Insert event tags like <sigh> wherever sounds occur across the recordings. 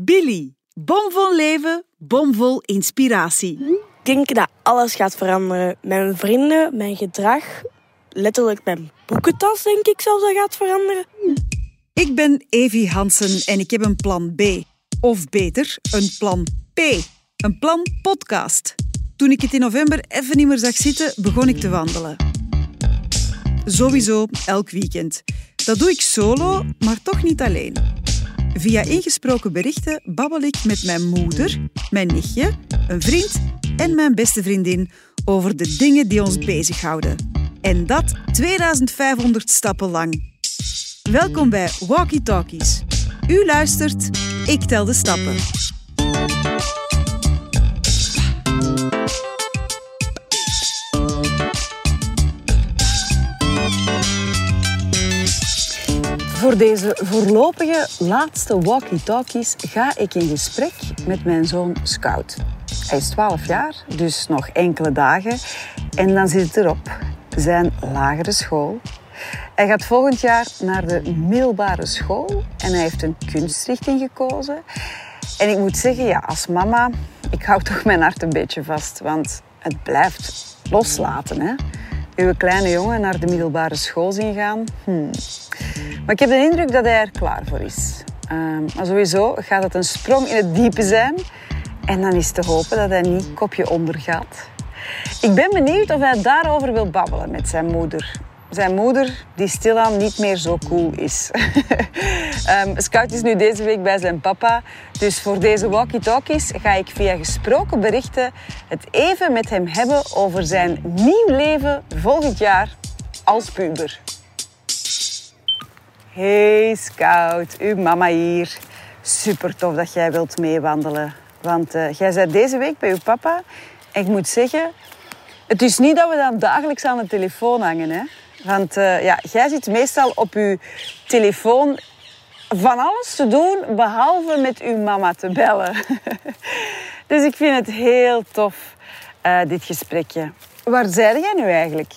Billy, bomvol leven, bomvol inspiratie. Ik denk dat alles gaat veranderen. Mijn vrienden, mijn gedrag, letterlijk mijn boekentas denk ik zelfs dat gaat veranderen. Ik ben Evie Hansen en ik heb een plan B. Of beter, een plan P. Een plan podcast. Toen ik het in november even niet meer zag zitten, begon ik te wandelen. Sowieso elk weekend. Dat doe ik solo, maar toch niet alleen. Via ingesproken berichten babbel ik met mijn moeder, mijn nichtje, een vriend en mijn beste vriendin over de dingen die ons bezighouden. En dat 2500 stappen lang. Welkom bij Walkie Talkies. U luistert, ik tel de stappen. Voor deze voorlopige laatste walkie-talkies ga ik in gesprek met mijn zoon Scout. Hij is 12 jaar, dus nog enkele dagen. En dan zit het erop. Zijn lagere school. Hij gaat volgend jaar naar de middelbare school en hij heeft een kunstrichting gekozen. En ik moet zeggen, ja, als mama, ik hou toch mijn hart een beetje vast. Want het blijft loslaten, hè. Uw kleine jongen naar de middelbare school zien gaan. Hmm. Maar ik heb de indruk dat hij er klaar voor is. Ehm, maar sowieso gaat het een sprong in het diepe zijn. En dan is te hopen dat hij niet kopje onder gaat. Ik ben benieuwd of hij daarover wil babbelen met zijn moeder. Zijn moeder, die stilaan niet meer zo cool is. um, <laughs> Scout is nu deze week bij zijn papa. Dus voor deze walkie-talkies ga ik via gesproken berichten het even met hem hebben over zijn nieuw leven volgend jaar als puber. Hey Scout, uw mama hier. Super tof dat jij wilt meewandelen. Want uh, jij bent deze week bij uw papa. En ik moet zeggen, het is niet dat we dan dagelijks aan de telefoon hangen. Hè? Want uh, ja, jij zit meestal op uw telefoon van alles te doen, behalve met uw mama te bellen. <laughs> dus ik vind het heel tof, uh, dit gesprekje. Waar zijn jij nu eigenlijk?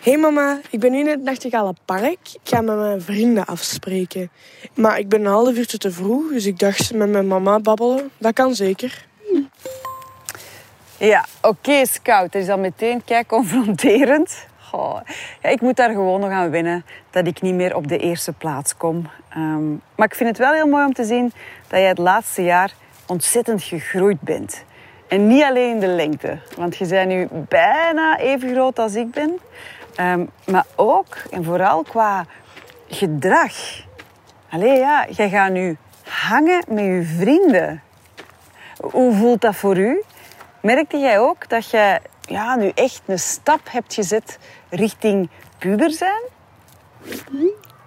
Hey mama, ik ben nu in het Nachtegale Park. Ik ga met mijn vrienden afspreken. Maar ik ben een half uurtje te vroeg, dus ik dacht met mijn mama babbelen. Dat kan zeker. Ja, oké Scout. Dat is al meteen kijk confronterend. Ik moet daar gewoon nog aan winnen dat ik niet meer op de eerste plaats kom. Um, maar ik vind het wel heel mooi om te zien dat jij het laatste jaar ontzettend gegroeid bent. En niet alleen in de lengte, want je bent nu bijna even groot als ik ben. Um, maar ook en vooral qua gedrag. Allee ja, jij gaat nu hangen met je vrienden. Hoe voelt dat voor u? Merkte jij ook dat je ja, nu echt een stap hebt gezet richting puber zijn?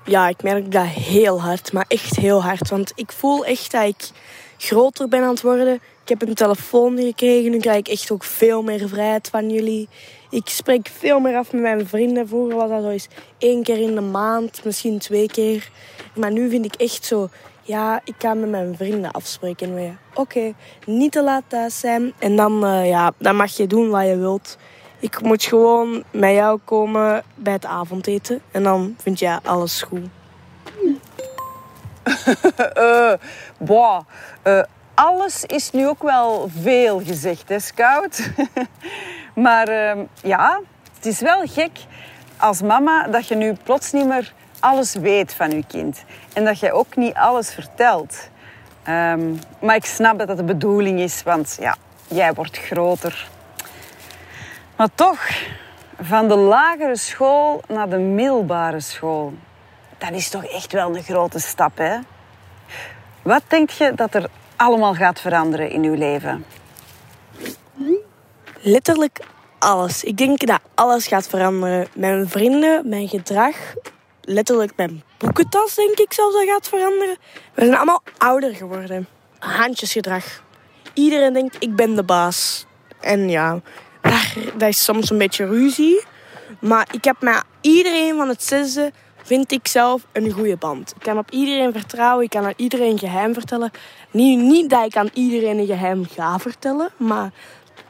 Ja, ik merk dat heel hard, maar echt heel hard. Want ik voel echt dat ik groter ben aan het worden. Ik heb een telefoon gekregen, nu krijg ik echt ook veel meer vrijheid van jullie. Ik spreek veel meer af met mijn vrienden. Vroeger was dat zo eens één keer in de maand, misschien twee keer. Maar nu vind ik echt zo, ja, ik ga met mijn vrienden afspreken. Oké, niet te laat thuis zijn. En dan, uh, ja, dan mag je doen wat je wilt. Ik moet gewoon met jou komen bij het avondeten. En dan vind jij alles goed. uh, <laughs> boah, uh, alles is nu ook wel veel gezegd, hè, Scout? <laughs> maar uh, ja, het is wel gek als mama dat je nu plots niet meer alles weet van je kind. En dat je ook niet alles vertelt. Um, maar ik snap dat dat de bedoeling is, want ja, jij wordt groter. Maar toch, van de lagere school naar de middelbare school. Dat is toch echt wel een grote stap, hè? Wat denk je dat er allemaal gaat veranderen in uw leven? Letterlijk alles. Ik denk dat alles gaat veranderen. Mijn vrienden, mijn gedrag, letterlijk mijn boekentas denk ik zelfs dat gaat veranderen. We zijn allemaal ouder geworden. Handjesgedrag. Iedereen denkt ik ben de baas. En ja, daar, dat is soms een beetje ruzie. Maar ik heb met iedereen van het zesde vind ik zelf een goede band. Ik kan op iedereen vertrouwen, ik kan aan iedereen geheim vertellen. Niet, niet dat ik aan iedereen een geheim ga vertellen, maar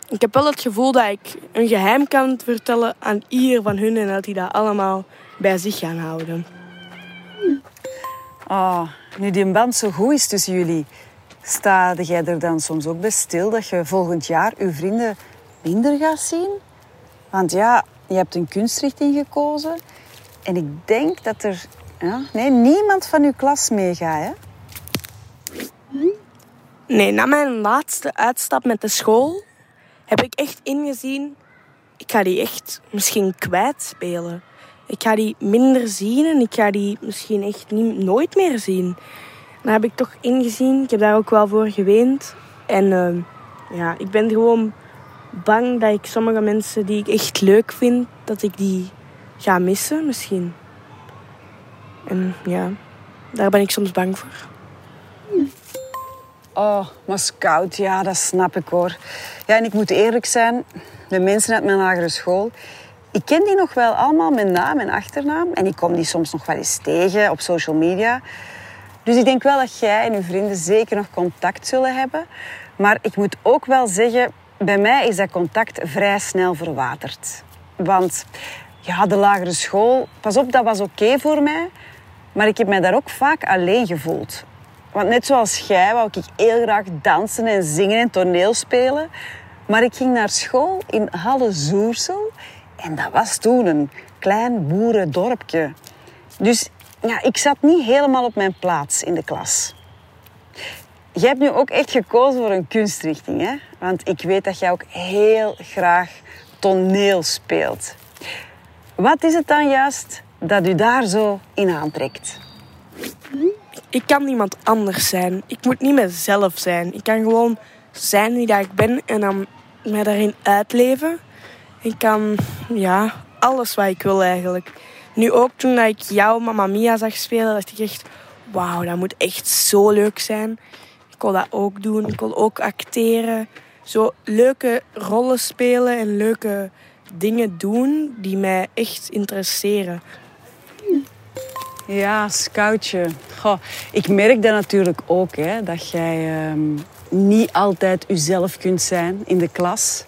ik heb wel het gevoel dat ik een geheim kan vertellen aan ieder van hun en dat die dat allemaal bij zich gaan houden. Oh, nu die band zo goed is tussen jullie, sta jij er dan soms ook bij stil dat je volgend jaar je vrienden minder gaat zien? Want ja, je hebt een kunstrichting gekozen en ik denk dat er ja, nee, niemand van uw klas meegaat? Nee, na mijn laatste uitstap met de school heb ik echt ingezien, ik ga die echt misschien kwijtspelen. Ik ga die minder zien en ik ga die misschien echt niet, nooit meer zien. Daar heb ik toch ingezien. Ik heb daar ook wel voor geweend. En uh, ja, ik ben gewoon bang dat ik sommige mensen die ik echt leuk vind, dat ik die ga missen misschien. En ja, daar ben ik soms bang voor. Oh, maar scout, ja, dat snap ik hoor. Ja, en ik moet eerlijk zijn, de mensen uit mijn lagere school, ik ken die nog wel allemaal met naam en achternaam. En ik kom die soms nog wel eens tegen op social media. Dus ik denk wel dat jij en uw vrienden zeker nog contact zullen hebben. Maar ik moet ook wel zeggen, bij mij is dat contact vrij snel verwaterd. Want ja, de lagere school, pas op, dat was oké voor mij. Maar ik heb mij daar ook vaak alleen gevoeld. Want net zoals jij wou ik heel graag dansen en zingen en toneel spelen. Maar ik ging naar school in Halle Zoersel. En dat was toen een klein boerendorpje. Dus ja, ik zat niet helemaal op mijn plaats in de klas. Jij hebt nu ook echt gekozen voor een kunstrichting, hè? Want ik weet dat jij ook heel graag toneel speelt. Wat is het dan juist dat u daar zo in aantrekt? Ik kan niemand anders zijn. Ik moet niet mezelf zijn. Ik kan gewoon zijn wie dat ik ben en dan mij daarin uitleven. Ik kan, ja, alles wat ik wil eigenlijk. Nu ook toen ik jou Mamma Mia zag spelen, dacht ik echt... Wauw, dat moet echt zo leuk zijn. Ik wil dat ook doen. Ik wil ook acteren. Zo leuke rollen spelen en leuke dingen doen die mij echt interesseren. Ja, scoutje. Goh, ik merk dat natuurlijk ook, hè, dat jij um, niet altijd jezelf kunt zijn in de klas.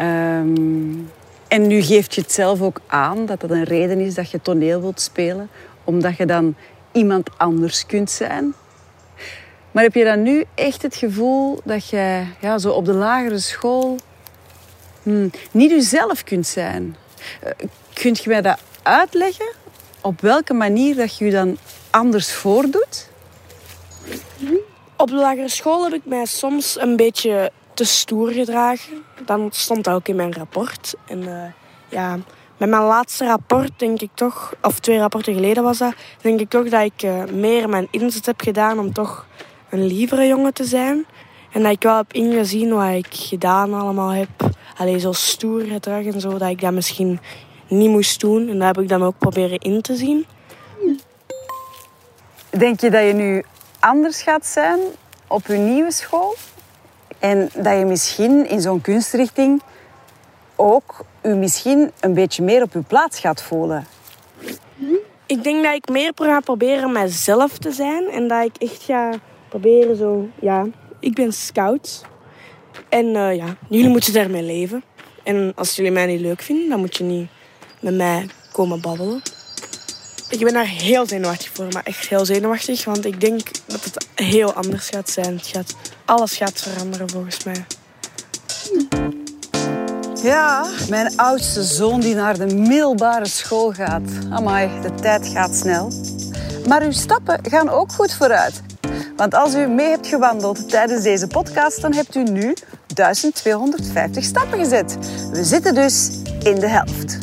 Um, en nu geeft je het zelf ook aan dat dat een reden is dat je toneel wilt spelen, omdat je dan iemand anders kunt zijn. Maar heb je dan nu echt het gevoel dat je ja, zo op de lagere school hmm, niet jezelf kunt zijn? Uh, kunt je mij dat uitleggen? Op welke manier dat je je dan anders voordoet? Op de lagere school heb ik mij soms een beetje te stoer gedragen. Dan stond dat ook in mijn rapport. En uh, ja, met mijn laatste rapport denk ik toch, of twee rapporten geleden was dat, denk ik toch dat ik uh, meer mijn inzet heb gedaan om toch een lievere jongen te zijn. En dat ik wel heb ingezien wat ik gedaan allemaal heb. Alleen zo stoer gedrag en zo, dat ik dat misschien niet moest doen. En dat heb ik dan ook proberen in te zien. Denk je dat je nu anders gaat zijn op je nieuwe school? En dat je misschien in zo'n kunstrichting ook u misschien een beetje meer op uw plaats gaat voelen. Ik denk dat ik meer ga proberen mijzelf te zijn. En dat ik echt ga proberen zo... Ja, ik ben scout. En uh, ja, jullie moeten daarmee leven. En als jullie mij niet leuk vinden, dan moet je niet met mij komen babbelen. Ik ben daar heel zenuwachtig voor, maar echt heel zenuwachtig. Want ik denk dat het heel anders gaat zijn. Het gaat, alles gaat veranderen volgens mij. Ja, mijn oudste zoon die naar de middelbare school gaat. Amai, de tijd gaat snel. Maar uw stappen gaan ook goed vooruit. Want als u mee hebt gewandeld tijdens deze podcast, dan hebt u nu 1250 stappen gezet. We zitten dus in de helft.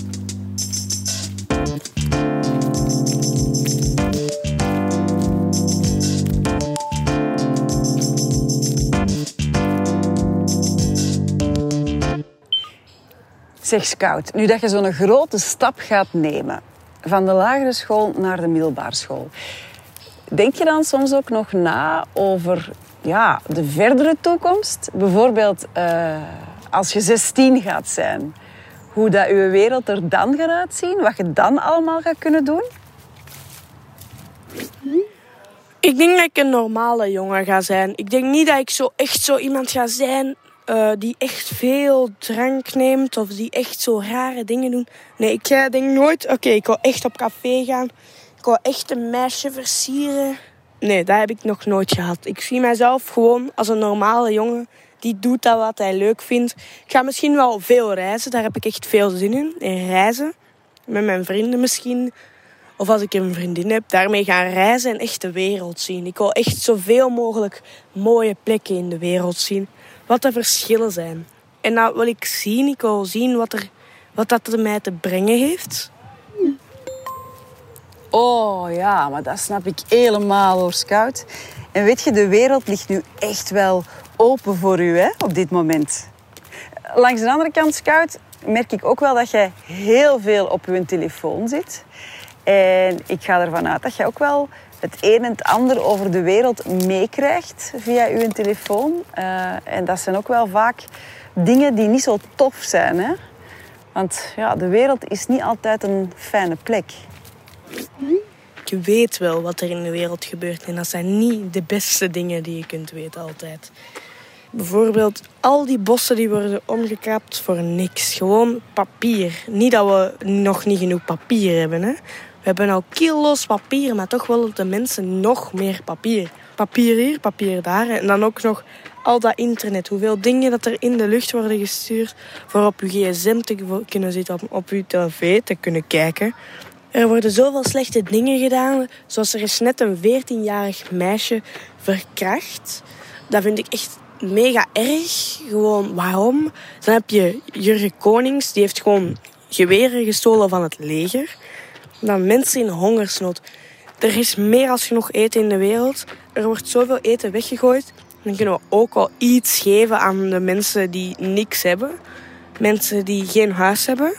Zeg Scout, nu dat je zo'n grote stap gaat nemen van de lagere school naar de middelbare school, denk je dan soms ook nog na over ja, de verdere toekomst? Bijvoorbeeld uh, als je 16 gaat zijn, hoe dat je wereld er dan gaat uitzien, wat je dan allemaal gaat kunnen doen? Ik denk dat ik een normale jongen ga zijn. Ik denk niet dat ik zo echt zo iemand ga zijn uh, die echt veel drank neemt of die echt zo rare dingen doen. Nee, ik denk nooit, oké, ik wil echt op café gaan. Ik wou echt een meisje versieren. Nee, dat heb ik nog nooit gehad. Ik zie mijzelf gewoon als een normale jongen die doet dat wat hij leuk vindt. Ik ga misschien wel veel reizen, daar heb ik echt veel zin in. In reizen, met mijn vrienden misschien. Of als ik een vriendin heb, daarmee gaan reizen en echt de wereld zien. Ik wil echt zoveel mogelijk mooie plekken in de wereld zien. Wat de verschillen zijn. En dat wil ik zien. Ik wil zien wat, er, wat dat er mij te brengen heeft. Oh ja, maar dat snap ik helemaal hoor, Scout. En weet je, de wereld ligt nu echt wel open voor u hè, op dit moment. Langs de andere kant, Scout, merk ik ook wel dat jij heel veel op uw telefoon zit. En ik ga ervan uit dat je ook wel het een en het ander over de wereld meekrijgt via uw telefoon. Uh, en dat zijn ook wel vaak dingen die niet zo tof zijn. Hè? Want ja, de wereld is niet altijd een fijne plek. Je weet wel wat er in de wereld gebeurt. En dat zijn niet de beste dingen die je kunt weten altijd. Bijvoorbeeld al die bossen die worden omgekaapt voor niks. Gewoon papier. Niet dat we nog niet genoeg papier hebben. Hè? We hebben al kilo's papier, maar toch willen de mensen nog meer papier. Papier hier, papier daar. En dan ook nog al dat internet. Hoeveel dingen dat er in de lucht worden gestuurd voor op uw gsm te kunnen zitten, op, op uw tv te kunnen kijken. Er worden zoveel slechte dingen gedaan, zoals er is net een 14-jarig meisje verkracht. Dat vind ik echt mega erg. Gewoon, waarom? Dan heb je Jurgen Konings, die heeft gewoon geweren gestolen van het leger. Dan mensen in hongersnood. Er is meer als genoeg eten in de wereld. Er wordt zoveel eten weggegooid. Dan kunnen we ook al iets geven aan de mensen die niks hebben. Mensen die geen huis hebben.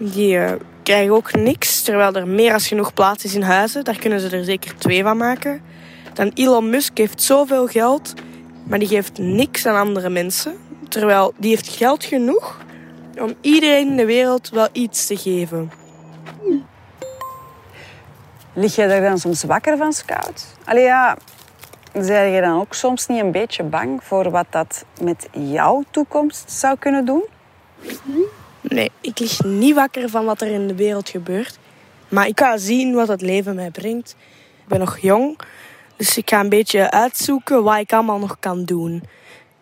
Die uh, krijgen ook niks. Terwijl er meer als genoeg plaats is in huizen. Daar kunnen ze er zeker twee van maken. Dan Elon Musk heeft zoveel geld. Maar die geeft niks aan andere mensen. Terwijl die heeft geld genoeg om iedereen in de wereld wel iets te geven. Lig jij daar dan soms wakker van, Scout? Allee ja, zijn je dan ook soms niet een beetje bang voor wat dat met jouw toekomst zou kunnen doen? Nee, ik lig niet wakker van wat er in de wereld gebeurt. Maar ik ga zien wat het leven mij brengt. Ik ben nog jong, dus ik ga een beetje uitzoeken wat ik allemaal nog kan doen.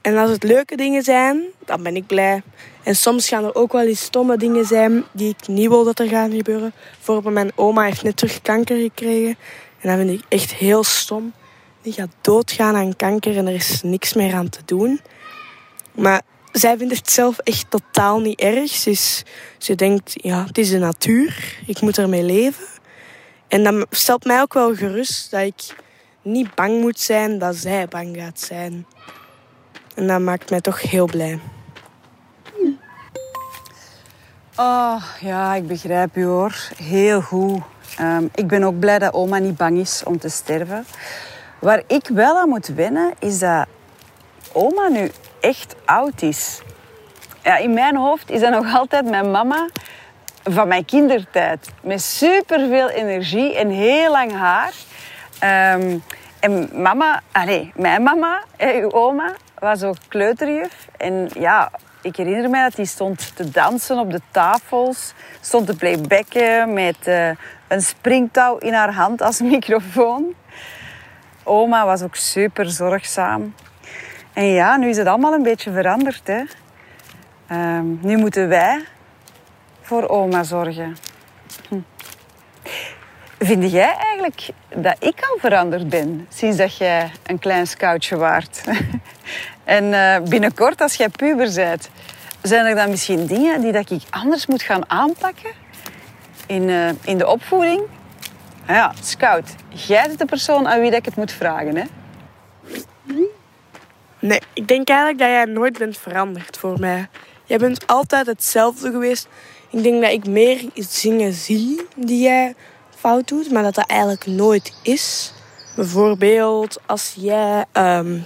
En als het leuke dingen zijn, dan ben ik blij. En soms gaan er ook wel eens stomme dingen zijn die ik niet wil dat er gaan gebeuren. Bijvoorbeeld mijn oma heeft net terug kanker gekregen. En dat vind ik echt heel stom. Die gaat doodgaan aan kanker en er is niks meer aan te doen. Maar zij vindt het zelf echt totaal niet erg. Dus ze denkt, ja, het is de natuur. Ik moet ermee leven. En dat stelt mij ook wel gerust dat ik niet bang moet zijn dat zij bang gaat zijn. En dat maakt mij toch heel blij. Oh, ja, ik begrijp u hoor. Heel goed. Ehm, ik ben ook blij dat oma niet bang is om te sterven. Waar ik wel aan moet wennen, is dat oma nu echt oud is. Ja, in mijn hoofd is dat nog altijd mijn mama van mijn kindertijd. Met superveel energie en heel lang haar. Um, en mama, allez, mijn mama, uw oma, was ook kleuterjuf. En ja, ik herinner me dat hij stond te dansen op de tafels. Stond te playbacken met uh, een springtouw in haar hand als microfoon. Oma was ook super zorgzaam. En ja, nu is het allemaal een beetje veranderd. Hè? Uh, nu moeten wij voor oma zorgen. Hm. Vind jij eigenlijk dat ik al veranderd ben sinds dat jij een klein scoutje waart? <laughs> en uh, binnenkort, als jij puber bent, zijn er dan misschien dingen die dat ik anders moet gaan aanpakken in, uh, in de opvoeding? Ja, scout, jij bent de persoon aan wie ik het moet vragen, hè? Nee, ik denk eigenlijk dat jij nooit bent veranderd voor mij. Jij bent altijd hetzelfde geweest. Ik denk dat ik meer dingen zie die jij fout doet, maar dat dat eigenlijk nooit is. Bijvoorbeeld als jij um,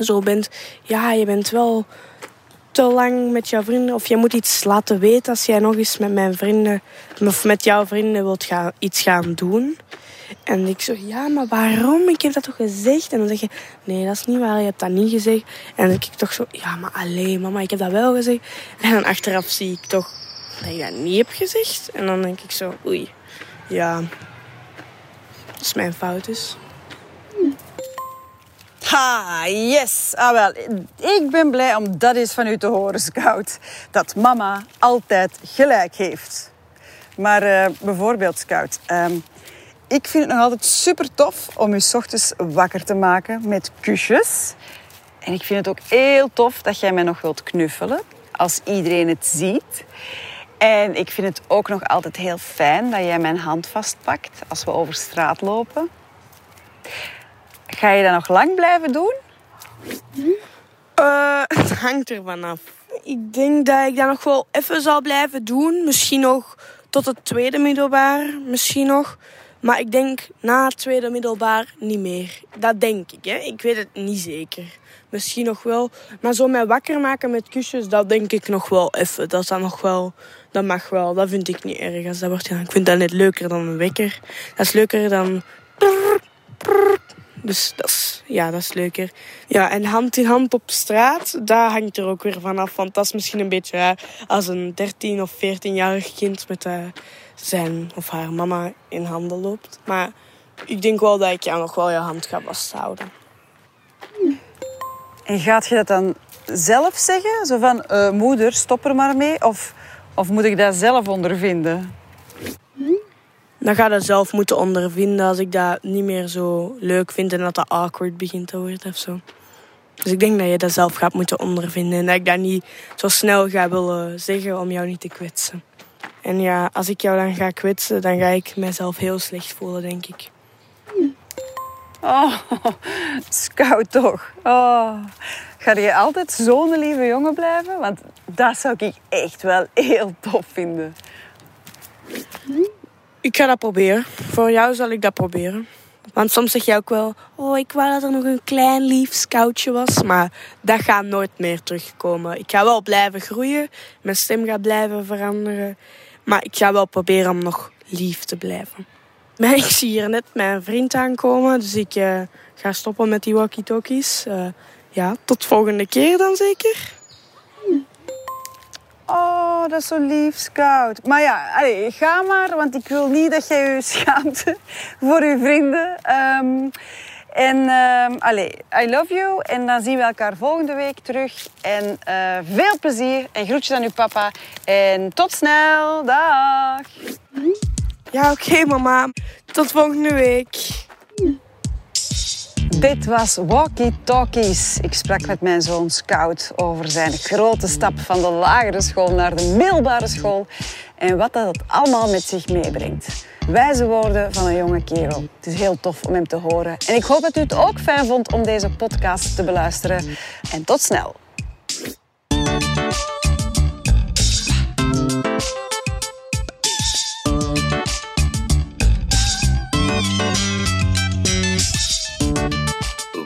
zo bent, ja, je bent wel te lang met jouw vrienden of je moet iets laten weten als jij nog eens met mijn vrienden of met jouw vrienden wilt gaan, iets gaan doen. En ik zeg, ja, maar waarom? Ik heb dat toch gezegd? En dan zeg je, nee, dat is niet waar, je hebt dat niet gezegd. En dan denk ik toch zo, ja, maar alleen, mama, ik heb dat wel gezegd. En dan achteraf zie ik toch dat je dat niet hebt gezegd. En dan denk ik zo, oei, ja. is mijn fout dus. Ha, yes. Ah, wel. Ik ben blij om dat eens van u te horen, Scout. Dat mama altijd gelijk heeft. Maar uh, bijvoorbeeld, Scout, um, ik vind het nog altijd super tof om u ochtends wakker te maken met kusjes. En ik vind het ook heel tof dat jij mij nog wilt knuffelen als iedereen het ziet. En ik vind het ook nog altijd heel fijn dat jij mijn hand vastpakt als we over straat lopen. Ga je dat nog lang blijven doen? Uh, <laughs> het hangt er vanaf. Ik denk dat ik dat nog wel even zal blijven doen. Misschien nog tot het tweede middelbaar. Misschien nog. Maar ik denk na het tweede middelbaar niet meer. Dat denk ik. Hè. Ik weet het niet zeker. Misschien nog wel. Maar zo mij wakker maken met kusjes, dat denk ik nog wel even. Dat is dan nog wel. Dat mag wel. Dat vind ik niet erg. Als dat wordt. Ik vind dat net leuker dan een wekker. Dat is leuker dan. Dus dat is, ja, dat is leuker. Ja, en hand in hand op straat, daar hangt er ook weer vanaf. Want dat is misschien een beetje als een 13 of 14-jarig kind met uh, zijn of haar mama in handen loopt. Maar ik denk wel dat ik jou nog wel je hand ga vasthouden. En gaat je dat dan zelf zeggen? Zo van, uh, moeder, stop er maar mee? Of, of moet ik dat zelf ondervinden? Dan ga je dat zelf moeten ondervinden als ik dat niet meer zo leuk vind en dat dat awkward begint te worden of zo. Dus ik denk dat je dat zelf gaat moeten ondervinden en dat ik dat niet zo snel ga willen zeggen om jou niet te kwetsen. En ja, als ik jou dan ga kwetsen, dan ga ik mezelf heel slecht voelen, denk ik. Oh, scout toch. Oh. Ga je altijd zo'n lieve jongen blijven? Want dat zou ik echt wel heel tof vinden. Ik ga dat proberen. Voor jou zal ik dat proberen. Want soms zeg je ook wel, oh, ik wou dat er nog een klein lief scoutje was. Maar dat gaat nooit meer terugkomen. Ik ga wel blijven groeien. Mijn stem gaat blijven veranderen. Maar ik ga wel proberen om nog lief te blijven. Maar ik zie hier net mijn vriend aankomen. Dus ik uh, ga stoppen met die walkie-talkies. Uh, ja, tot volgende keer dan zeker. Oh, dat is zo lief, Scout. Maar ja, allez, ga maar, want ik wil niet dat jij je schaamt <laughs> voor je vrienden. Um, en um, I love you. En dan zien we elkaar volgende week terug. En uh, veel plezier en groetjes aan uw papa. En tot snel. Dag. Ja, oké mama. Tot volgende week. Dit was Walkie Talkies. Ik sprak met mijn zoon Scout over zijn grote stap van de lagere school naar de middelbare school en wat dat allemaal met zich meebrengt. Wijze woorden van een jonge kerel. Het is heel tof om hem te horen. En ik hoop dat u het ook fijn vond om deze podcast te beluisteren. En tot snel.